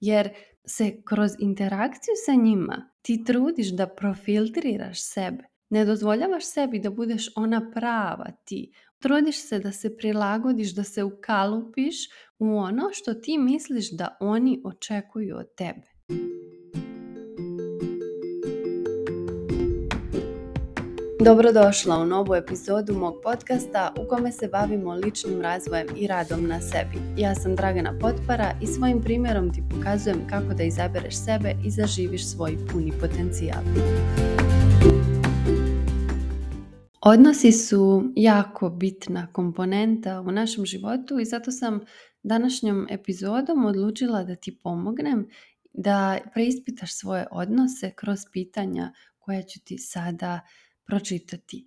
jer se kroz interakciju sa njima ti trudiš da profiltriraš sebe. Ne dozvoljavaš sebi da budeš ona prava ti. Trudiš se da se prilagodiš, da se ukalupiš u ono što ti misliš da oni očekuju od tebe. Dobrodošla u novu epizodu mog podcasta u kome se bavimo ličnim razvojem i radom na sebi. Ja sam Dragana Potpara i svojim primjerom ti pokazujem kako da izabereš sebe i zaživiš svoj puni potencijal. Odnosi su jako bitna komponenta u našem životu i zato sam današnjom epizodom odlučila da ti pomognem da preispitaš svoje odnose kroz pitanja koja ću ti sada pročitati.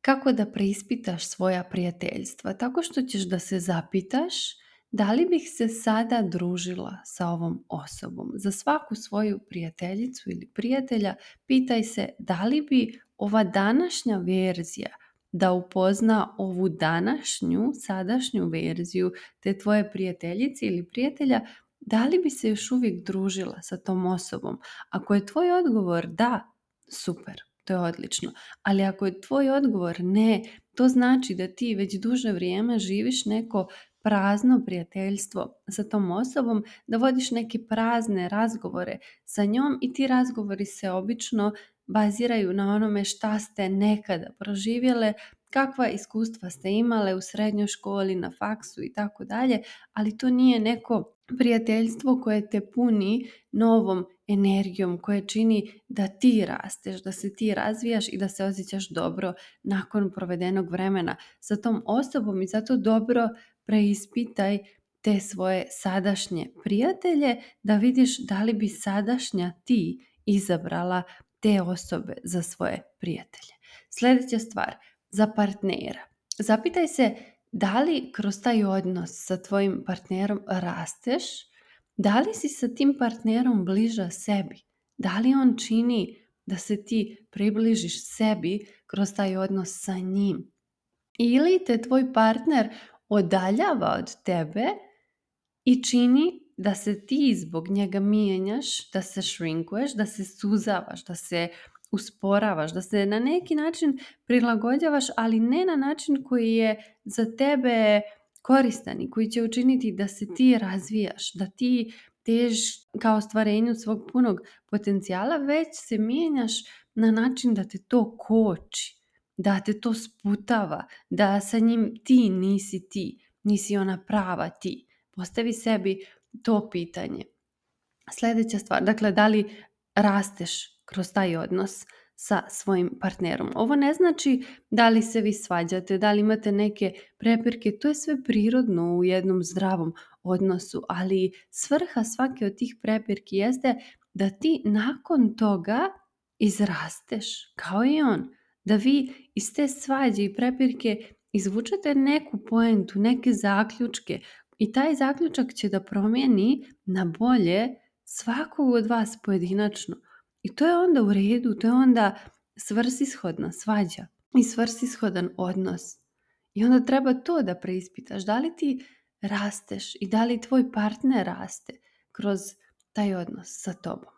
Kako da preispitaš svoja prijateljstva? Tako što ćeš da se zapitaš da li bih se sada družila sa ovom osobom. Za svaku svoju prijateljicu ili prijatelja pitaj se da li bi ova današnja verzija da upozna ovu današnju, sadašnju verziju te tvoje prijateljice ili prijatelja, da li bi se još uvijek družila sa tom osobom? Ako je tvoj odgovor da, super je odlično. Ali ako je tvoj odgovor ne, to znači da ti već duže vrijeme živiš neko prazno prijateljstvo sa tom osobom, da vodiš neke prazne razgovore sa njom i ti razgovori se obično baziraju na onome šta ste nekada proživjele, kakva iskustva ste imale u srednjoj školi, na faksu i tako dalje, ali to nije neko prijateljstvo koje te puni novom energijom koje čini da ti rasteš, da se ti razvijaš i da se osjećaš dobro nakon provedenog vremena sa tom osobom i zato dobro preispitaj te svoje sadašnje prijatelje da vidiš da li bi sadašnja ti izabrala te osobe za svoje prijatelje. Sljedeća stvar, za partnera. Zapitaj se da li kroz taj odnos sa tvojim partnerom rasteš? Da li si sa tim partnerom bliža sebi? Da li on čini da se ti približiš sebi kroz taj odnos sa njim? Ili te tvoj partner odaljava od tebe i čini da se ti zbog njega mijenjaš, da se šrinkuješ, da se suzavaš, da se usporavaš, da se na neki način prilagođavaš, ali ne na način koji je za tebe koristan i koji će učiniti da se ti razvijaš, da ti tež kao ostvarenju svog punog potencijala, već se mijenjaš na način da te to koči, da te to sputava, da sa njim ti nisi ti, nisi ona prava ti. Postavi sebi to pitanje. Sljedeća stvar, dakle, da li rasteš kroz taj odnos sa svojim partnerom. Ovo ne znači da li se vi svađate, da li imate neke prepirke, to je sve prirodno u jednom zdravom odnosu, ali svrha svake od tih prepirki jeste da ti nakon toga izrasteš kao i on. Da vi iz te svađe i prepirke izvučete neku poentu, neke zaključke i taj zaključak će da promijeni na bolje svakog od vas pojedinačno. I to je onda u redu, to je onda svrsishodna svađa i svrsishodan odnos. I onda treba to da preispitaš. Da li ti rasteš i da li tvoj partner raste kroz taj odnos sa tobom.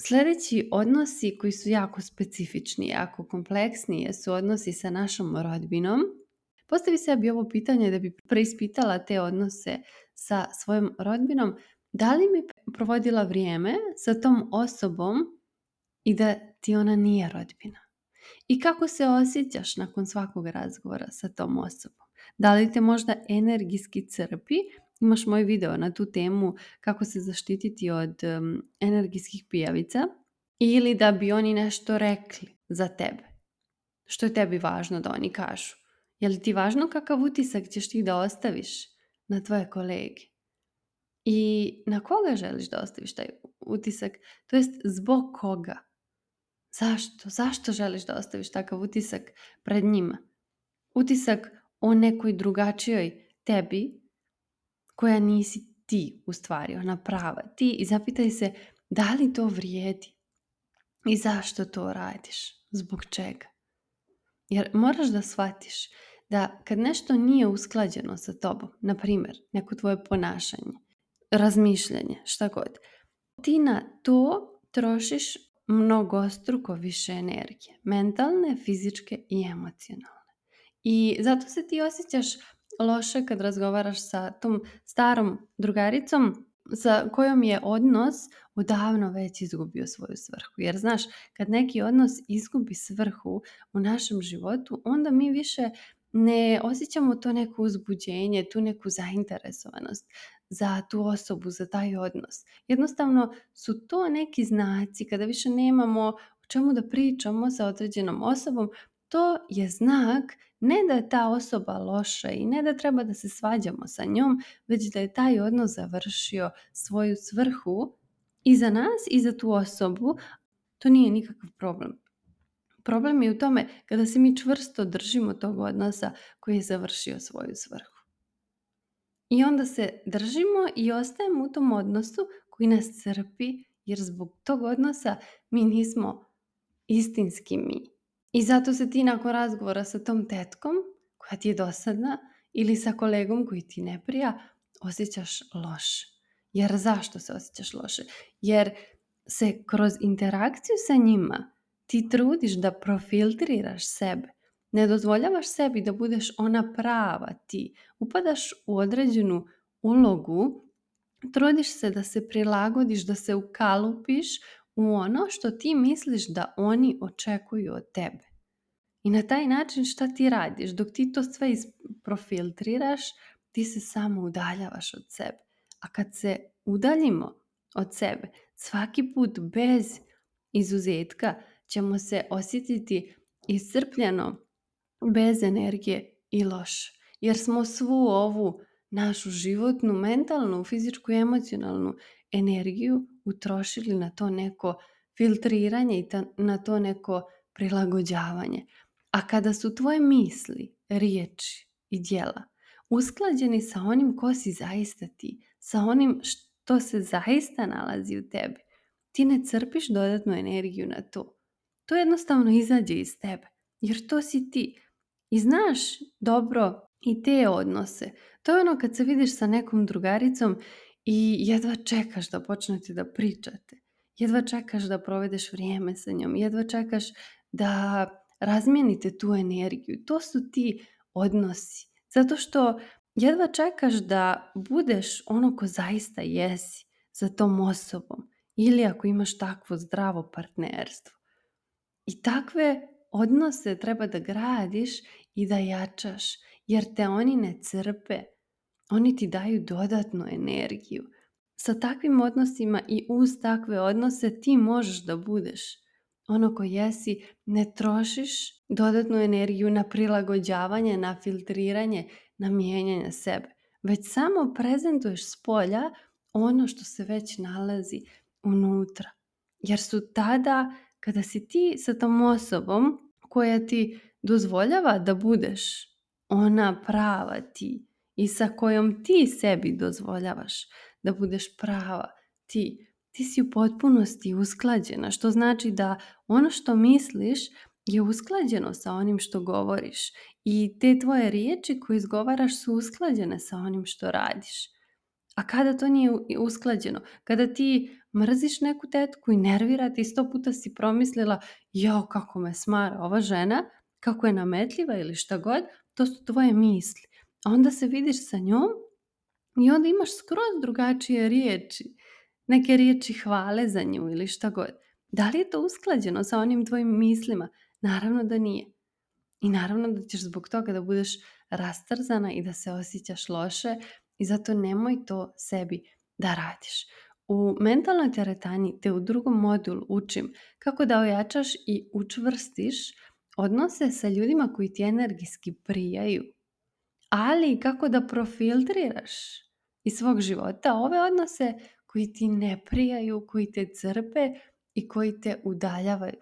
Sljedeći odnosi koji su jako specifični, jako kompleksni su odnosi sa našom rodbinom. Postavi sebi ovo pitanje da bi preispitala te odnose sa svojom rodbinom. Da li mi provodila vrijeme sa tom osobom i da ti ona nije rodbina. I kako se osjećaš nakon svakog razgovora sa tom osobom? Da li te možda energijski crpi? Imaš moj video na tu temu kako se zaštititi od energijskih pijavica ili da bi oni nešto rekli za tebe. Što je tebi važno da oni kažu? Je li ti važno kakav utisak ćeš ti da ostaviš na tvoje kolege? I na koga želiš da ostaviš taj utisak? To jest zbog koga? Zašto? Zašto želiš da ostaviš takav utisak pred njima? Utisak o nekoj drugačijoj tebi koja nisi ti u stvari, ona prava ti i zapitaj se da li to vrijedi i zašto to radiš, zbog čega. Jer moraš da shvatiš da kad nešto nije usklađeno sa tobom, na primjer, neko tvoje ponašanje, razmišljanje, šta god, ti na to trošiš mnogo struko više energije, mentalne, fizičke i emocionalne. I zato se ti osjećaš loše kad razgovaraš sa tom starom drugaricom sa kojom je odnos odavno već izgubio svoju svrhu. Jer znaš, kad neki odnos izgubi svrhu u našem životu, onda mi više ne osjećamo to neko uzbuđenje, tu neku zainteresovanost za tu osobu, za taj odnos. Jednostavno su to neki znaci kada više nemamo o čemu da pričamo sa određenom osobom, to je znak ne da je ta osoba loša i ne da treba da se svađamo sa njom, već da je taj odnos završio svoju svrhu i za nas i za tu osobu. To nije nikakav problem. Problem je u tome kada se mi čvrsto držimo tog odnosa koji je završio svoju svrhu. I onda se držimo i ostajemo u tom odnosu koji nas crpi jer zbog tog odnosa mi nismo istinski mi. I zato se ti nakon razgovora sa tom tetkom koja ti je dosadna ili sa kolegom koji ti ne prija osjećaš loš. Jer zašto se osjećaš loše? Jer se kroz interakciju sa njima ti trudiš da profiltriraš sebe ne dozvoljavaš sebi da budeš ona prava ti. Upadaš u određenu ulogu, trudiš se da se prilagodiš, da se ukalupiš u ono što ti misliš da oni očekuju od tebe. I na taj način šta ti radiš? Dok ti to sve profiltriraš, ti se samo udaljavaš od sebe. A kad se udaljimo od sebe, svaki put bez izuzetka ćemo se osjetiti iscrpljeno, bez energije i loš. Jer smo svu ovu našu životnu, mentalnu, fizičku i emocionalnu energiju utrošili na to neko filtriranje i na to neko prilagođavanje. A kada su tvoje misli, riječi i djela usklađeni sa onim ko si zaista ti, sa onim što se zaista nalazi u tebi, ti ne crpiš dodatnu energiju na to. To jednostavno izađe iz tebe, jer to si ti i znaš dobro i te odnose. To je ono kad se vidiš sa nekom drugaricom i jedva čekaš da počnete da pričate. Jedva čekaš da provedeš vrijeme sa njom. Jedva čekaš da razmijenite tu energiju. To su ti odnosi. Zato što jedva čekaš da budeš ono ko zaista jesi za tom osobom. Ili ako imaš takvo zdravo partnerstvo. I takve odnose treba da gradiš i da jačaš, jer te oni ne crpe, oni ti daju dodatnu energiju. Sa takvim odnosima i uz takve odnose ti možeš da budeš ono ko jesi, ne trošiš dodatnu energiju na prilagođavanje, na filtriranje, na mijenjanje sebe. Već samo prezentuješ s polja ono što se već nalazi unutra. Jer su tada, kada si ti sa tom osobom koja ti dozvoljava da budeš ona prava ti i sa kojom ti sebi dozvoljavaš da budeš prava ti. Ti si u potpunosti usklađena, što znači da ono što misliš je usklađeno sa onim što govoriš i te tvoje riječi koje izgovaraš su usklađene sa onim što radiš. A kada to nije usklađeno, kada ti mrziš neku tetku i nervira ti, sto puta si promislila jao kako me smara ova žena – kako je nametljiva ili šta god, to su tvoje misli. A onda se vidiš sa njom i onda imaš skroz drugačije riječi. Neke riječi hvale za nju ili šta god. Da li je to usklađeno sa onim tvojim mislima? Naravno da nije. I naravno da ćeš zbog toga da budeš rastrzana i da se osjećaš loše i zato nemoj to sebi da radiš. U mentalnoj teretani te u drugom modulu učim kako da ojačaš i učvrstiš odnose sa ljudima koji ti energijski prijaju, ali kako da profiltriraš iz svog života ove odnose koji ti ne prijaju, koji te crpe i koji te udaljavaju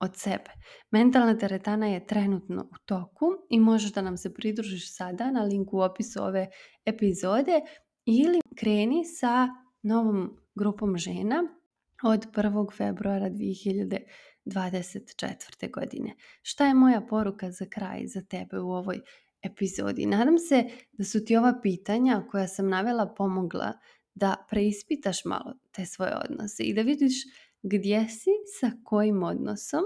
od sebe. Mentalna teretana je trenutno u toku i možeš da nam se pridružiš sada na linku u opisu ove epizode ili kreni sa novom grupom žena od 1. februara 24. godine. Šta je moja poruka za kraj, za tebe u ovoj epizodi? Nadam se da su ti ova pitanja koja sam navela pomogla da preispitaš malo te svoje odnose i da vidiš gdje si, sa kojim odnosom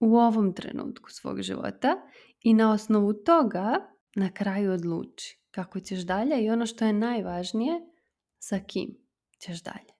u ovom trenutku svog života i na osnovu toga na kraju odluči kako ćeš dalje i ono što je najvažnije sa kim ćeš dalje.